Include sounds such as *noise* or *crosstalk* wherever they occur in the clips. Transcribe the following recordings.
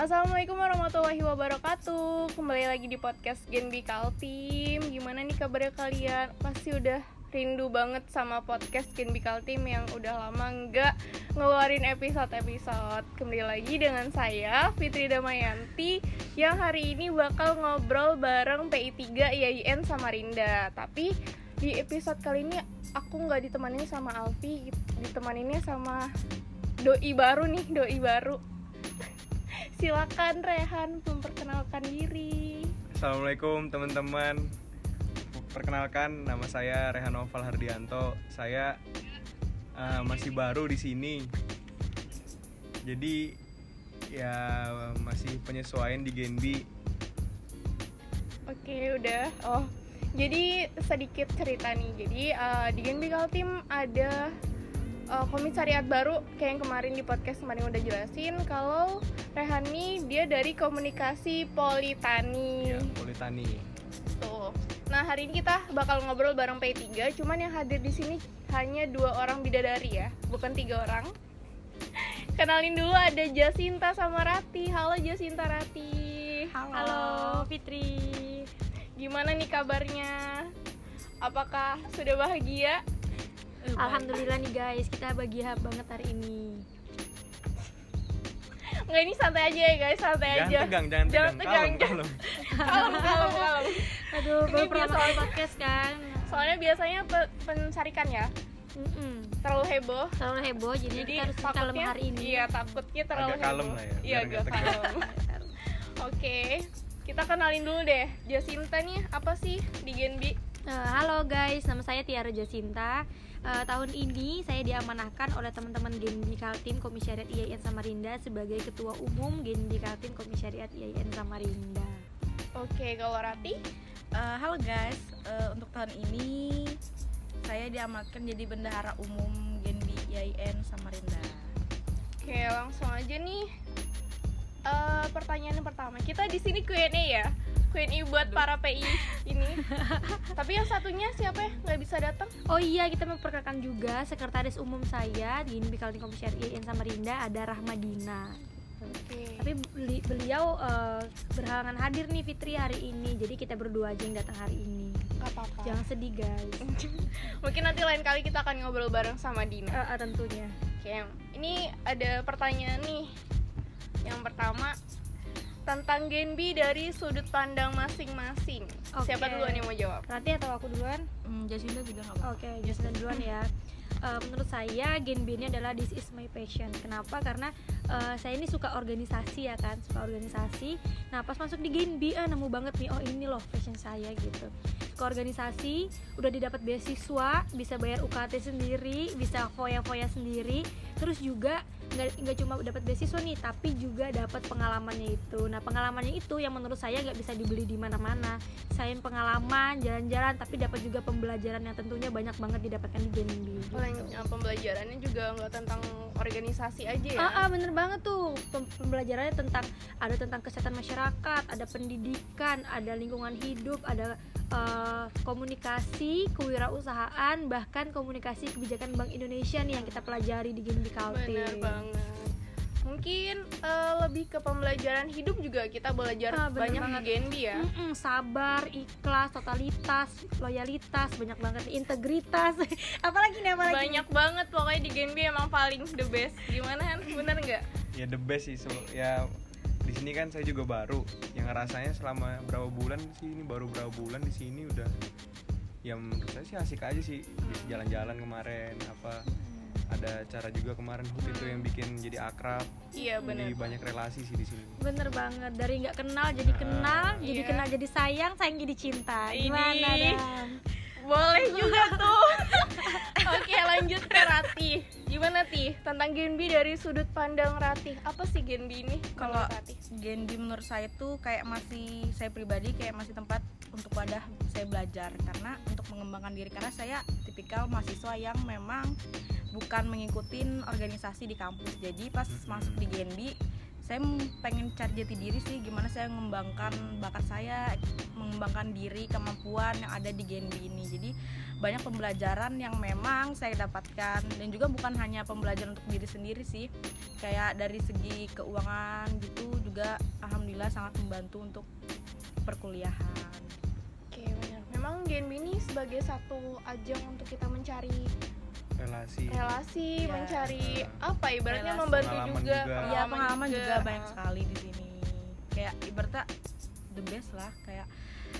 Assalamualaikum warahmatullahi wabarakatuh. Kembali lagi di podcast Genbi Kaltim. Gimana nih kabarnya kalian? Pasti udah rindu banget sama podcast Genbi Kaltim Yang udah lama nggak ngeluarin episode-episode. Kembali lagi dengan saya Fitri Damayanti Yang hari ini bakal ngobrol bareng PI3 IAIN Samarinda Tapi di episode kali ini aku nggak ditemani sama Alfi Ditemaninnya sama doi baru nih, doi baru silakan Rehan memperkenalkan diri. Assalamualaikum teman-teman. Perkenalkan nama saya Rehan Noval Hardianto. Saya uh, masih baru di sini. Jadi ya masih penyesuaian di Genbi. Oke, udah. Oh, jadi sedikit cerita nih. Jadi uh, di Genbi Kaltim ada uh, komisariat baru kayak yang kemarin di podcast kemarin udah jelasin kalau Rehani dia dari komunikasi Politani. Ya, Politani. Tuh. Nah, hari ini kita bakal ngobrol bareng P3, cuman yang hadir di sini hanya dua orang bidadari ya, bukan tiga orang. *laughs* Kenalin dulu ada Jasinta sama Rati. Halo Jasinta Rati. Halo. Halo Fitri. Gimana nih kabarnya? Apakah sudah bahagia? Alhamdulillah nih guys, kita bahagia banget hari ini. *laughs* Enggak ini santai aja ya guys, santai jangan aja. Tegang, jangan, Jangan tegang, tegang, *laughs* kalem, Kalem, kalem, kalem. *laughs* Aduh, Ini baru kali podcast kan. Soalnya biasanya pe- pensarikan ya, Mm-mm. terlalu heboh. Terlalu heboh, jadi, Jadi kita harus kalem hari ini. Iya, takutnya terlalu Agak kalem heboh. lah ya, Iya, agak tegang. kalem. Oke, kita kenalin dulu deh. Jasinta nih apa sih di Genbi? Eh, halo guys, nama saya Tiara Jasinta. Eh, tahun ini saya diamanahkan oleh teman-teman Genbi Kaltim Komisariat IAIN Samarinda sebagai Ketua Umum Genbi Kaltim Komisariat IAIN Samarinda. Oke, kalau Rati? Eh, halo guys, Eh, untuk tahun ini saya diamanatkan jadi bendahara umum Genbi IAIN Samarinda. Oke, langsung aja nih. Eh, pertanyaan yang pertama, kita di sini Q&A ya. Q&A buat para PI *laughs* ini. Tapi yang satunya siapa ya? Nggak bisa datang? Oh iya, kita memperkenalkan juga sekretaris umum saya di Genbi Kaltim Komisariat IAIN Samarinda ada Rahmadina. Oke. Tapi beli- beliau eh, berhalangan hadir nih Fitri hari ini, jadi kita berdua aja yang datang hari ini. Apa-apa. Jangan sedih guys. *laughs* Mungkin nanti lain kali kita akan ngobrol bareng sama Dina. Eh, eh, tentunya. Oke, ini ada pertanyaan nih. Yang pertama tentang Genbi dari sudut pandang masing-masing. Oke. Siapa duluan yang mau jawab? Rati atau aku duluan? Hmm, Jasinda juga nggak apa-apa. Oke, Jason duluan ya. Eh, menurut saya Genbi ini adalah this is my passion. Kenapa? Karena eh, saya ini suka organisasi ya kan, suka organisasi. Nah pas masuk di Genbi, ah nemu banget nih, oh ini loh passion saya gitu. Suka organisasi, udah didapat beasiswa, bisa bayar UKT sendiri, bisa foya-foya sendiri. Terus juga nggak nggak cuma dapat beasiswa nih, tapi juga dapat pengalamannya itu. Nah pengalamannya itu yang menurut saya nggak bisa dibeli di mana-mana. Selain pengalaman, jalan-jalan, tapi dapat juga pembelajaran yang tentunya banyak banget didapatkan di Genbi. gitu. Pembelajarannya juga nggak tentang organisasi aja ya. Ah, ah, bener banget tuh Pem- pembelajarannya tentang ada tentang kesehatan masyarakat, ada pendidikan, ada lingkungan hidup, ada eh, komunikasi, kewirausahaan, bahkan komunikasi kebijakan Bank Indonesia nih yang kita pelajari di Genbi Kaltim. Bener banget. Mungkin eh, lebih ke pembelajaran hidup juga kita belajar Ah, banyak banget. di Genbi ya. Mm-mm, sabar, ikhlas, totalitas, loyalitas, banyak banget nih, integritas. *laughs* apalagi nih apalagi? Banyak banget pokoknya di Genbi emang paling the best. Gimana Han? Bener nggak? Ya the best sih. So, ya di sini kan saya juga baru. Yang rasanya selama berapa bulan sih ini baru berapa bulan di sini udah ya menurut saya sih asik aja sih Bisa jalan-jalan kemarin apa ada cara juga kemarin Hut itu yang bikin jadi akrab Iya bener. jadi banyak relasi sih di sini Bener banget, dari nggak kenal jadi kenal, jadi Iya. kenal jadi sayang, sayang jadi cinta. Gimana Ini. Dan? Boleh juga tuh. *laughs* Oke, lanjut ke Rati. Gimana Ti? Tentang Genbi dari sudut pandang Rati. Apa sih Genbi ini? Kalau? Genbi menurut saya tuh kayak masih saya pribadi kayak masih tempat untuk wadah saya belajar karena untuk mengembangkan diri karena saya tipikal mahasiswa yang memang bukan mengikuti organisasi di kampus. Jadi pas masuk di Genbi saya pengen cari jati diri sih gimana saya mengembangkan bakat saya mengembangkan diri kemampuan yang ada di Genbi ini. Jadi banyak pembelajaran yang memang saya dapatkan. Dan juga bukan hanya pembelajaran untuk diri sendiri sih kayak dari segi keuangan gitu juga alhamdulillah sangat membantu untuk perkuliahan. Oke, benar. Memang GNB ini sebagai satu ajang untuk kita mencari relasi relasi, Iya. mencari apa ibaratnya Relasi. membantu Pengalaman juga. juga. Iya pengalaman juga banyak Ah. sekali di sini. Kayak ibaratnya the best lah kayak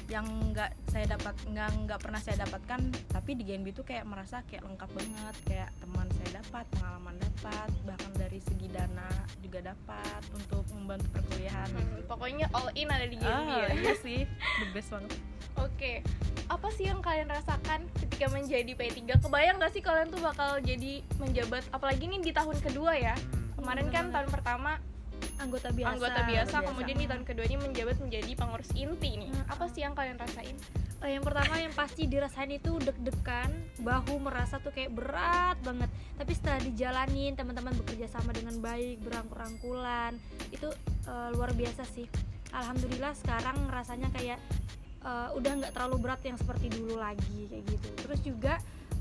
yang nggak saya dapat nggak nggak pernah saya dapatkan tapi di GNB itu kayak merasa kayak lengkap banget kayak teman saya dapat pengalaman dapat bahkan dari segi dana juga dapat untuk membantu perkuliahan Hmm, pokoknya all in ada di GNB ah, ya. iya sih the best banget Oke, apa sih yang kalian rasakan ketika menjadi P3? Kebayang gak sih kalian tuh bakal jadi menjabat, apalagi ini di tahun kedua ya? Hmm. Kemarin kan tahun pertama anggota biasa anggota biasa, biasa. kemudian di tahun kedua ini menjabat menjadi pengurus inti nih. Hmm. Apa sih yang kalian rasain? Eh, yang pertama yang pasti dirasain itu deg-degan bahu merasa tuh kayak berat banget tapi setelah dijalanin teman-teman bekerja sama dengan baik berangkul-rangkulan itu eh, luar biasa sih alhamdulillah sekarang rasanya kayak eh, udah nggak terlalu berat yang seperti dulu lagi kayak gitu. Terus juga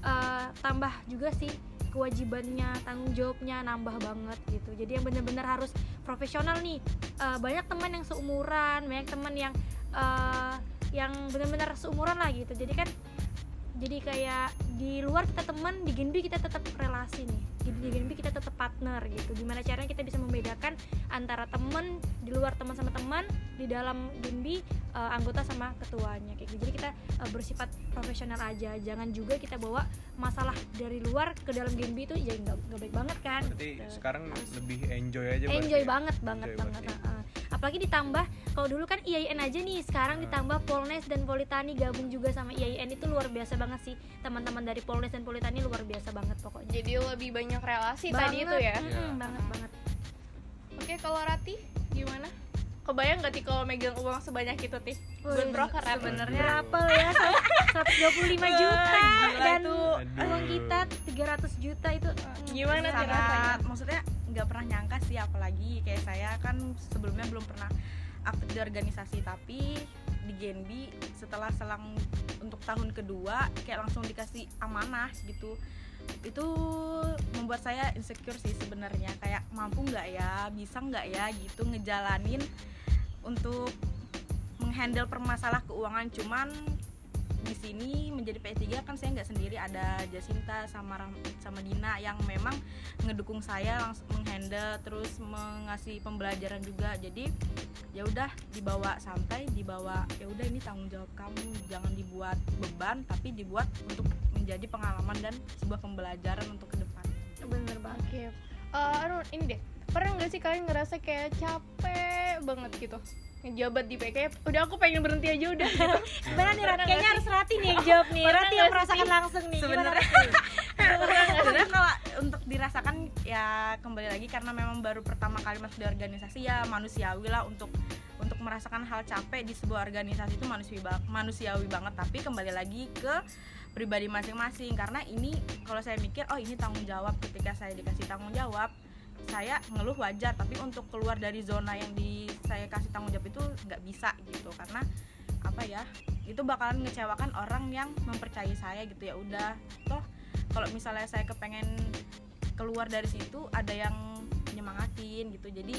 eh, tambah juga sih kewajibannya tanggung jawabnya nambah banget gitu. Jadi yang bener-bener harus profesional nih. Eh, banyak teman yang seumuran banyak teman yang eh, yang benar-benar seumuran lah gitu. Jadi kan jadi kayak di luar kita teman di Genbi kita tetap relasi nih di, di Genbi kita tetap partner gitu gimana caranya kita bisa membedakan antara teman di luar teman sama teman di dalam Genbi eh, anggota sama ketuanya kayak gitu jadi kita eh, bersifat profesional aja jangan juga kita bawa masalah dari luar ke dalam Genbi itu ya nggak baik banget kan berarti gitu. sekarang lebih enjoy aja enjoy ya? banget banget Enjoy banget berarti. heeh. Apalagi ditambah kalau dulu kan IAIN aja nih sekarang Hmm. ditambah Polnes dan Politani gabung juga sama IAIN itu luar biasa banget sih teman-teman dari Polnes dan Politani luar biasa banget pokoknya Jadi lebih banyak relasi banget, tadi itu ya. mm, Iya. banget banget Oke, kalau Rati gimana? Kebayang gak sih kalau megang uang sebanyak itu, Tih? Broker Rati? sebenarnya lo ya 125 juta dan uang kita 300 juta itu Gimana tuh rasanya? Apalagi kayak saya kan sebelumnya belum pernah aktif di organisasi tapi di Genbi setelah selang untuk tahun kedua kayak langsung dikasih amanah gitu. Itu membuat saya insecure sih sebenarnya kayak mampu nggak ya bisa nggak ya gitu ngejalanin untuk menghandle permasalah keuangan cuman di sini menjadi P3 kan saya nggak sendiri ada Jasinta sama sama Dina yang memang ngedukung saya langsung menghandle terus mengasih pembelajaran juga jadi ya udah dibawa santai dibawa ya udah ini tanggung jawab kamu jangan dibuat beban tapi dibuat untuk menjadi pengalaman dan sebuah pembelajaran untuk ke depan bener banget Oke. Eh, aduh, ini deh. Pernah nggak sih kalian ngerasa kayak capek banget gitu? Ngejabat di PK, udah aku pengen berhenti aja udah *laughs* gitu. gimana nih Rat? Pernah kayaknya harus Rati nih yang jawab nih Rati yang sih? merasakan langsung nih Sebenarnya- Rati? sebenarnya kalau untuk dirasakan ya kembali lagi karena memang baru pertama kali masuk di organisasi ya manusiawi lah untuk untuk merasakan hal capek di sebuah organisasi itu manusiawi manusiawi banget tapi kembali lagi ke pribadi masing-masing karena ini kalau saya mikir oh ini tanggung jawab ketika saya dikasih tanggung jawab saya ngeluh wajar tapi untuk keluar dari zona yang di saya kasih tanggung jawab itu nggak bisa gitu karena apa ya itu bakalan ngecewakan orang yang mempercayai saya gitu ya udah. Toh kalau misalnya saya kepengen keluar dari situ ada yang nyemangatin gitu. Jadi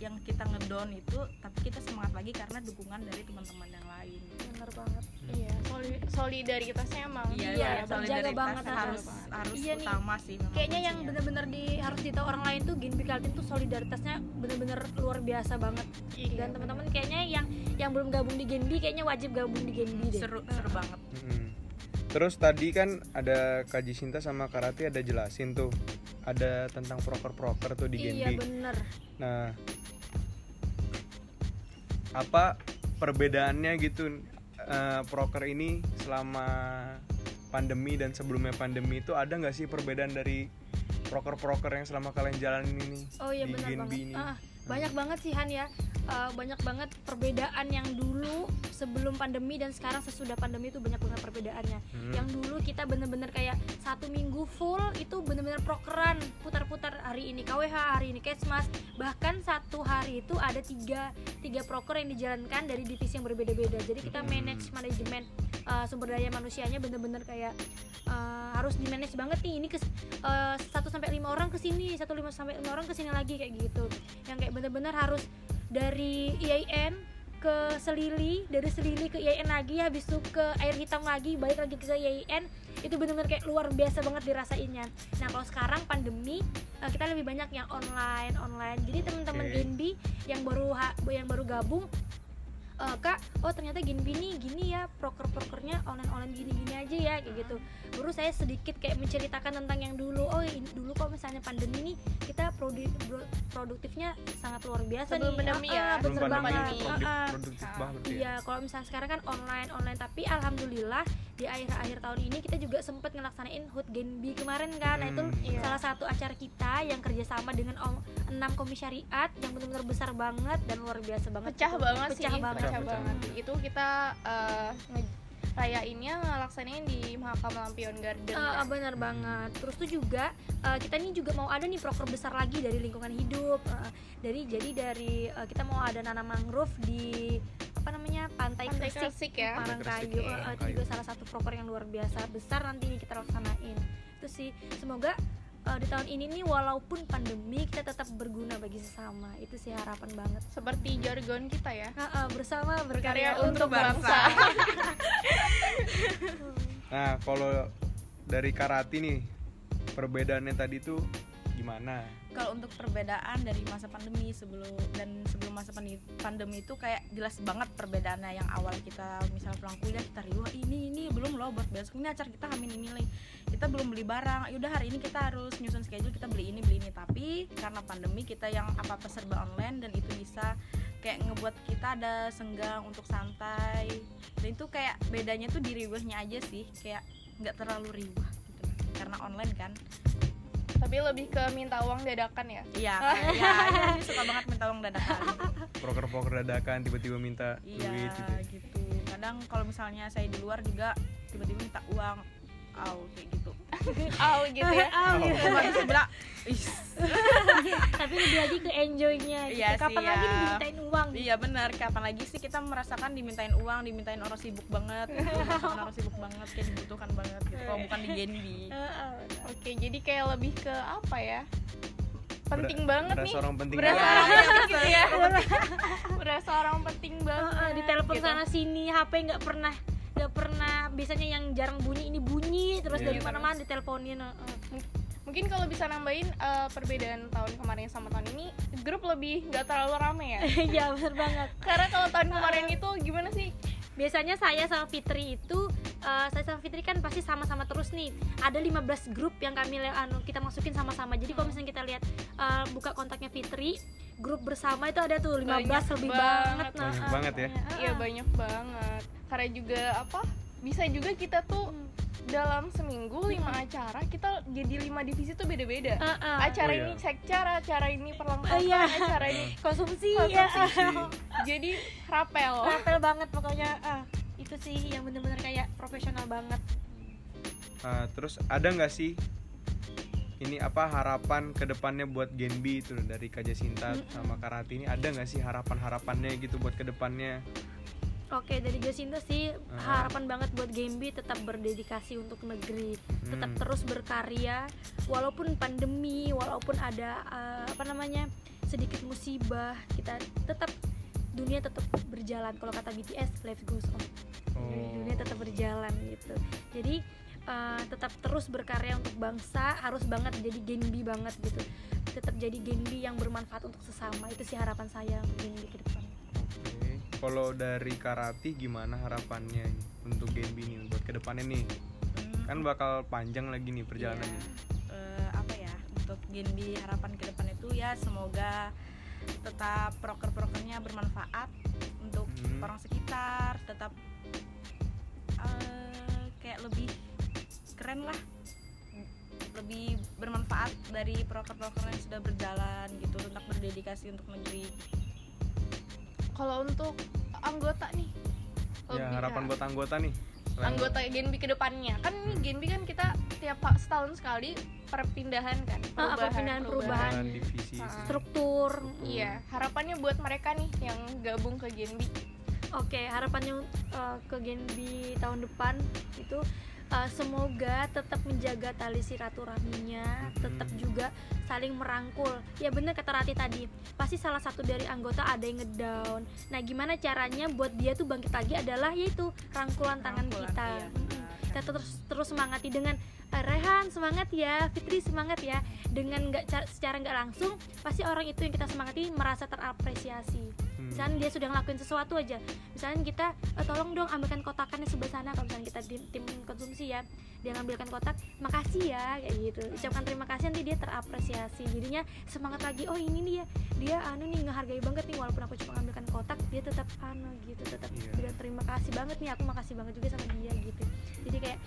yang kita ngedown itu tapi kita semangat lagi karena dukungan dari teman-teman yang lain. Bener banget. Iya, soli- solidaritasnya emang Iya, iya, terjaga solidaritas banget, harus banget. harus Iya nih. utama sih memang kayaknya yang bener-bener di harus ditahu orang lain tuh Genbi Kaltim tuh solidaritasnya bener-bener luar biasa banget. Iya, dan teman-teman kayaknya yang yang belum gabung di Genbi kayaknya wajib gabung di Genbi deh. Seru seru banget. Mm-mm. Terus tadi kan ada Kaji Sinta sama Karate ada jelasin tuh ada tentang proker-proker tuh di iya Genbi. bener Nah, apa perbedaannya gitu eh, proker ini selama pandemi dan sebelumnya pandemi itu ada nggak sih perbedaan dari proker-proker yang selama kalian jalanin ini Oh iya di Genbi banget. ini Ah, banyak banget sih Han ya. Eh, banyak banget perbedaan yang dulu sebelum pandemi dan sekarang sesudah pandemi itu banyak banget perbedaannya. Hmm. Yang dulu kita bener-bener kayak satu minggu full itu bener-bener prokeran putar-putar hari ini KWH, hari ini Kesmas. Bahkan satu hari itu ada tiga tiga proker yang dijalankan dari divisi yang berbeda-beda. Jadi kita Hmm. manage manajemen eh, sumber daya manusianya bener-bener kayak eh, harus di manage banget nih. Ini ke satu sampai lima orang ke sini satu lima sampai lima orang ke sini lagi kayak gitu. Yang kayak bener-bener harus dari IAIN ke Selili dari Selili ke IAIN lagi habis itu ke air hitam lagi balik lagi ke IAIN itu bener-bener kayak luar biasa banget dirasainnya. Nah kalau sekarang pandemi eh, kita lebih banyak yang online online. Jadi teman-teman Oke. Genbi yang baru yang baru gabung eh, kak oh ternyata Genbi nih gini ya proker-prokernya online-online gini-gini aja ya kayak gitu baru saya sedikit kayak menceritakan tentang yang dulu oh ini dulu kok misalnya pandemi nih kita produ- produktifnya sangat luar biasa Sebelum nih pandemi Ah, ya, ah, belum bener pandemi banget Iya. produktif, Ah, ah. produktif Ah. banget ya Iya, kalau misalnya sekarang kan online online tapi alhamdulillah di akhir-akhir tahun ini kita juga sempat ngelaksanain HUT Genbi kemarin kan. Nah, itu Hmm. Iya. salah satu acara kita yang kerjasama dengan om- enam komisariat yang benar-benar besar banget dan luar biasa banget. pecah gitu. banget pecah sih banget. pecah Pecah, banget pecah. itu kita nge- rayainnya ngelaksanain di Mahkamah Lampion Garden Ah, ah, benar banget. Terus tuh juga eh, kita ini juga mau ada nih proker besar lagi dari lingkungan hidup. Eh, dari jadi dari eh, kita mau ada nanam mangrove di apa namanya pantai, Pantai Kresik, Kresik ya. Parang Pantai Kayu. Kresik, Eh, ya, itu juga salah satu proker yang luar biasa besar nanti nih kita laksanain. Itu sih semoga eh, di tahun ini nih walaupun pandemi kita tetap berguna bagi sesama. Itu sih harapan banget. seperti jargon kita ya Ah, ah, bersama berkarya berkarya untuk bangsa *laughs* nah kalau dari karate nih perbedaannya tadi tuh gimana kalau untuk perbedaan dari masa pandemi sebelum dan sebelum masa pandemi itu kayak jelas banget perbedaannya. Yang awal kita misal pulang kuliah kita riuh ini ini belum loh buat besok ini acara kita hamin ini nih. Kita belum beli barang. Yaudah hari ini kita harus nyusun schedule kita beli ini beli ini. Tapi karena pandemi kita yang apa apa serba online dan itu bisa kayak ngebuat kita ada senggang untuk santai. Dan itu kayak bedanya tuh di riuhnya aja sih kayak nggak terlalu riuh gitu. Karena online kan tapi lebih ke minta uang dadakan ya Iya, *laughs* kayak- iya, iya, dia suka banget minta uang dadakan. proker-proker dadakan tiba-tiba minta Iya, duit gitu gitu. Kadang kalau misalnya saya di luar juga tiba-tiba minta uang, aw kayak gitu. *laughs* oh gitu ya Oh. gitu. Cuma bisa bilang, "Ih, Tapi lebih lagi ke enjoynya gitu. Iya sih, Kapan lagi ya. nih dimintain uang? iya benar. Kapan lagi sih kita merasakan dimintain uang, dimintain orang sibuk banget, gitu. *laughs* Orang sibuk banget, kayak dibutuhkan banget gitu. Kalau bukan di *laughs* Genbi. Heeh. oke jadi kayak lebih ke apa ya penting banget berasa nih orang penting berasa banget. orang penting gitu ya berasa orang penting banget Heeh, di telepon gitu. sana sini HP nggak pernah nggak pernah biasanya yang jarang bunyi ini bunyi terus Iya. dari mana-mana diteleponin heeh. mungkin kalau bisa nambahin eh, perbedaan tahun kemarin sama tahun ini grup lebih nggak terlalu rame ya *laughs* Iya bener banget karena kalau tahun kemarin itu gimana sih biasanya saya sama Fitri itu eh, saya sama Fitri kan pasti sama-sama terus nih ada 15 grup yang kami anu, kita masukin sama-sama jadi kalau misalnya kita lihat eh, buka kontaknya Fitri grup bersama itu ada tuh 15 Banyak lebih banget. banget nah, Banyak eh, banget ya. iya eh, banyak banget karena juga apa bisa juga kita tuh Hmm. dalam seminggu lima acara kita jadi lima divisi tuh beda-beda eh, eh. acara Oh, iya. ini sekcara acara ini perlengkapan Oh, iya. acara ini konsumsi, konsumsi. ya *laughs* jadi rapel rapel banget pokoknya ah, itu sih yang bener-bener kayak profesional banget Nah, terus ada nggak sih ini apa harapan ke depannya buat Genbi itu dari Kak Jasinta sama Karati ini ada nggak sih harapan-harapannya gitu buat ke depannya Oke dari Jacinta sih Ah. harapan banget buat Gembi tetap berdedikasi untuk negeri, tetap Hmm. terus berkarya walaupun pandemi, walaupun ada eh, apa namanya sedikit musibah, kita tetap dunia tetap berjalan. Kalau kata BTS, life goes on. Oh. Dunia tetap berjalan gitu. Jadi eh, tetap terus berkarya untuk bangsa, harus banget jadi Genbi banget gitu. Tetap jadi Genbi yang bermanfaat untuk sesama. Itu sih harapan saya untuk Genbi ke depan. Kalau dari Karati gimana harapannya untuk Genbi nih buat ke depannya nih Hmm, kan bakal panjang lagi nih perjalanannya Iya. Eh, apa ya untuk Genbi harapan ke depan itu ya semoga tetap proker-prokernya bermanfaat untuk Hmm. orang sekitar tetap eh, kayak lebih keren lah lebih bermanfaat manfaat dari proker-proker yang sudah berjalan gitu tentang berdedikasi untuk negeri Kalau untuk anggota nih. ya harapan buat anggota nih selain- anggota Genbi ke depannya. Kan ini Genbi kan kita tiap setahun sekali perpindahan kan. Ah, perpindahan, perubahan. perubahan divisi Ah. struktur Iya, harapannya buat mereka nih yang gabung ke Genbi. Oke, harapannya uh, ke Genbi tahun depan itu uh, semoga tetap menjaga tali silaturahminya, tetap juga saling merangkul. Ya bener kata Rati tadi, pasti salah satu dari anggota ada yang ngedown. Nah, gimana caranya buat dia tuh bangkit lagi adalah yaitu rangkulan tangan Rangkulan, kita. iya. Kita terus terus semangati dengan "Eh, Rehan semangat ya, Fitri semangat ya. Dengan nggak ca- secara nggak langsung, pasti orang itu yang kita semangati merasa terapresiasi Hmm. misalnya dia sudah ngelakuin sesuatu aja. Misalnya kita "Eh, tolong dong ambilkan kotakannya sebelah sana. Kalau misalnya kita tim, tim konsumsi ya dia ngambilkan kotak makasih ya kayak gitu. Ucapkan terima kasih nanti dia terapresiasi. Jadinya semangat lagi oh ini nih ya dia anu nih ngehargai banget nih walaupun aku cuma ngambilkan kotak dia tetap anu gitu tetap bilang terima kasih banget nih aku makasih banget juga sama dia gitu. Jadi kayak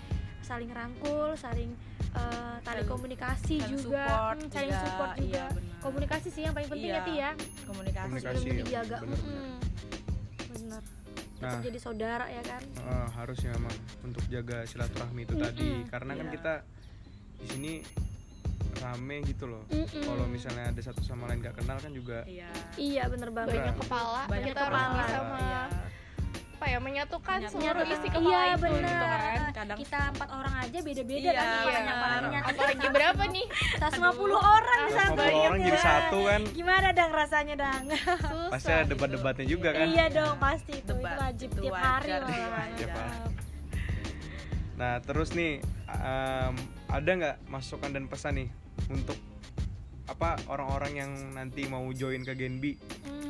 saling rangkul saling eh, tali Saling- komunikasi saling juga support Hmm, saling juga, support iya, juga benar. komunikasi sih yang paling penting ya Iya. Ti ya komunikasi, Komunikasi. benar ya, dijaga bener tetap Nah. jadi saudara ya kan Eh, harusnya memang untuk jaga silaturahmi itu tadi Mm-mm, karena kan iya. kita di sini rame gitu loh kalau misalnya ada satu sama lain gak kenal kan juga iya iya bener banget Banyak Iya. kepala, Banyak kita kepala. bisa me- Iya. Apa ya menyatukan Menyatukan. seluruh isi kepala iya itu bener gitu kan. Kadang- kita empat orang aja beda-beda Iya, kan iya. kepalanya-kepalanya Apalagi berapa nih? 150 orang di 50 orang jadi satu kan gimana dang rasanya dang Susah. pasti ada debat-debatnya juga kan iya dong pasti itu itu Debat, wajib itu tiap hari itu. Tiap hari. nah terus nih em, ada nggak masukan dan pesan nih untuk apa orang-orang yang nanti mau join ke Genbi Mm-mm,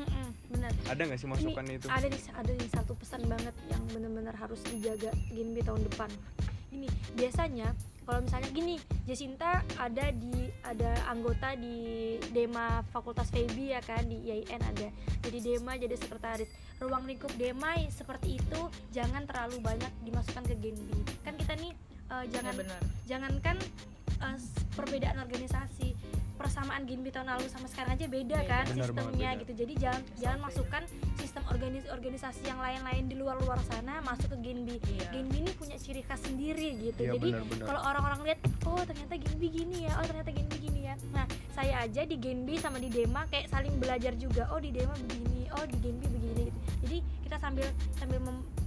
bener ada nggak sih ini masukan itu? ada nih ada nih satu pesan banget yang benar-benar harus dijaga Genbi tahun depan. Ini biasanya kalau misalnya gini Jacinta ada di ada anggota di Dema Fakultas FEBI ya kan di IAIN ada. Jadi Dema jadi sekretaris. Ruang lingkup Dema seperti itu jangan terlalu banyak dimasukkan ke Genbi kan kita nih Iya, jangan benar. jangankan s- perbedaan organisasi persamaan Ginbi tahun lalu sama sekarang aja beda Beda. kan Benar sistemnya beda. gitu jadi jangan jangan masukkan sistem organis organisasi yang lain-lain di luar-luar sana masuk ke Ginbi Iya. Ginbi ini punya ciri khas sendiri gitu Iya, jadi kalau orang-orang lihat oh ternyata Ginbi gini ya oh ternyata Ginbi gini ya nah saya aja di Genbi sama di Dema kayak saling belajar juga oh di Dema begini oh di Genbi begini gitu. jadi kita sambil sambil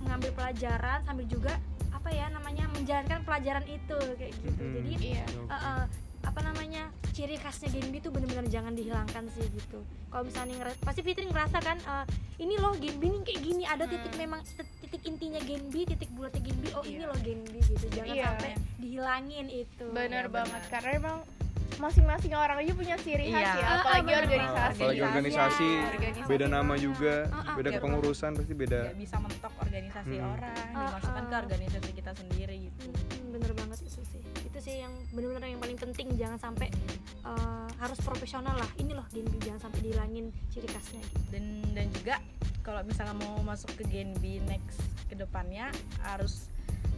mengambil pelajaran sambil juga apa ya namanya menjalankan pelajaran itu kayak gitu Mm-mm. jadi Iya. Eh, eh, apa namanya ciri khasnya Genbi tuh bener-bener jangan dihilangkan sih gitu kalau misalnya ngera- pasti Fitri ngerasa kan eh, ini loh Genbi nih kayak gini ada titik Hmm. memang tit- titik intinya Genbi titik bulatnya Genbi oh ini Iya. loh Genbi gitu jangan Iya. sampai dihilangin itu Bener Iya, banget benar. karena emang masing-masing orang aja punya ciri khas Iya. ya, Ah, ah, apalagi bener. organisasi. apalagi organisasi Organisasi beda nama juga Ah, ah, beda biar kepengurusan pasti beda nggak bisa mentok organisasi Hmm. orang Ah, dimasukkan ke ah. organisasi kita sendiri gitu Hmm, bener banget itu sih itu sih yang bener-bener yang paling penting jangan sampai eh, harus profesional lah ini loh Genbi jangan sampai dihilangin ciri khasnya gitu dan dan juga kalau misalnya mau masuk ke Genbi next ke depannya harus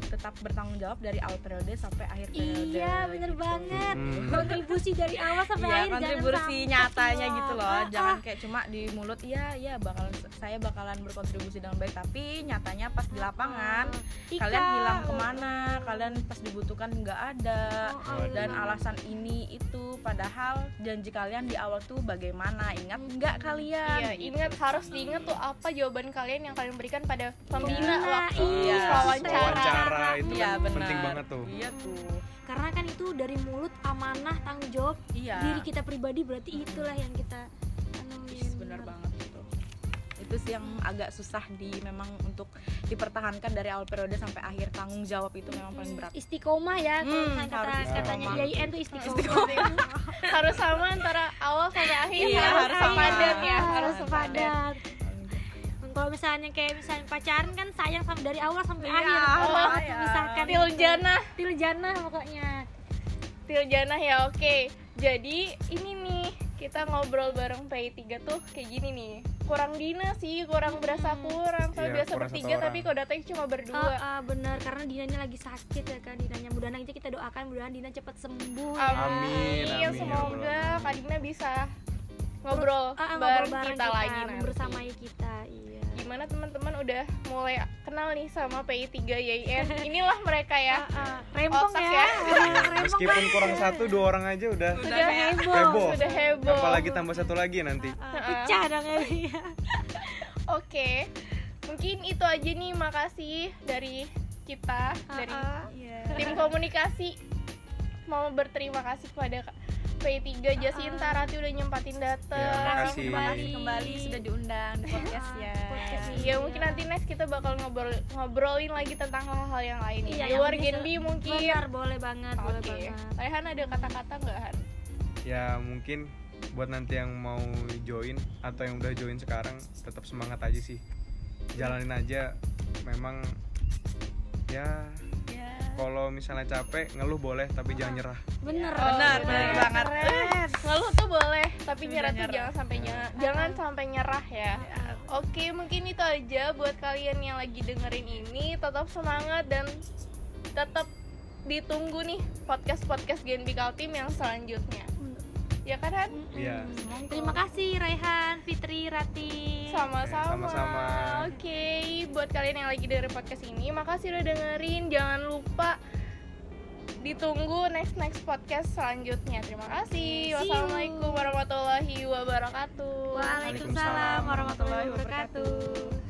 tetap bertanggung jawab dari awal periode sampai akhir periode iya bener gitu. banget Hmm. kontribusi dari awal sampai Iya, akhir jangan kontribusi nyatanya loh. gitu loh. Ah, Jangan ah. kayak cuma di mulut iya iya bakalan saya bakalan berkontribusi dengan baik, tapi nyatanya pas di lapangan Ah, Ika. kalian hilang ke mana? Kalian pas dibutuhkan nggak ada. Oh, oh, Dan iya. alasan ini itu padahal janji kalian di awal tuh bagaimana? Ingat nggak kalian? Iya, Gitu. ingat harus diingat tuh apa jawaban kalian yang kalian berikan pada pembina Pembina, waktu iya. wawancara. Itu Iya kan benar. penting banget tuh Iya tuh. karena kan itu dari mulut amanah tanggung jawab Iya. diri kita pribadi berarti itulah yang kita anuin benar banget itu. Itu sih yang agak susah di memang untuk dipertahankan dari awal periode sampai akhir tanggung jawab itu memang paling berat. istiqomah ya kalau Hmm, misalnya kata harus katanya istiqomah. IAIN tuh istiqomah, *laughs* harus sama antara awal sampai akhir Iya, harus sepadan ya, harus sepadan kalau misalnya kayak misalnya pacaran kan sayang sampai dari awal sampai Iya, akhir oh, kalau iya. memisahkan Til itu. janah, til janah pokoknya til janah ya oke. Jadi ini nih kita ngobrol bareng PI3 tuh kayak gini nih. kurang Dina sih kurang berasa kurang soalnya Iya, biasa kurang satu bertiga orang. tapi kalau datang cuma berdua Ah, ah, benar karena Dinanya lagi sakit ya kan Dinanya mudah-mudahan aja kita doakan mudah-mudahan Dina cepat sembuh ya. Amin, amin, ya semoga Allah. Kak Dina bisa ngobrol, Ah, ah, bareng, ngobrol bareng kita, lagi nanti. membersamai kita iya gimana teman-teman udah mulai kenal nih sama PI3 YIN inilah mereka ya. Ah, ah, rempong Otak ya, ya. *laughs* Meskipun kurang satu dua orang aja udah sudah kayak heboh, heboh. sudah heboh. Apalagi tambah satu lagi nanti. Pecah dong ya *laughs* oke. Mungkin itu aja nih. Makasih dari kita dari Ah, ah. Iya. tim komunikasi. Mau berterima kasih kepada P3 Jasinta Rati udah nyempatin Ya, dateng makasih. Terima kasih kembali sudah diundang di podcast ya. podcast. Iya mungkin nanti next kita bakal ngobrol ngobrolin lagi tentang hal-hal yang lain Iya, di luar bisa- Genbi mungkin. Benar, boleh banget, boleh Oke. banget. Rehan ada kata-kata nggak Han? ya mungkin buat nanti yang mau join atau yang udah join sekarang tetap semangat aja sih jalanin aja memang ya Ya. Kalau misalnya capek ngeluh boleh tapi jangan nyerah Bener, Oh, benar, bener. benar banget. Keren. Ngeluh tuh boleh, tapi Udah nyerah tuh nyerah. jangan sampai nyerah. Jangan sampai nyerah ya. Oke, mungkin itu aja buat kalian yang lagi dengerin ini. Tetap semangat dan tetap ditunggu nih podcast-podcast Genbi Kaltim yang selanjutnya. Ya kan Han? Iya. Terima kasih Raihan, Fitri, Rati. Sama-sama. sama-sama. Oke, buat kalian yang lagi dengerin podcast ini, makasih udah dengerin. Jangan lupa ditunggu next next podcast selanjutnya. Terima kasih. Wassalamualaikum warahmatullahi wabarakatuh. Waalaikumsalam warahmatullahi wabarakatuh.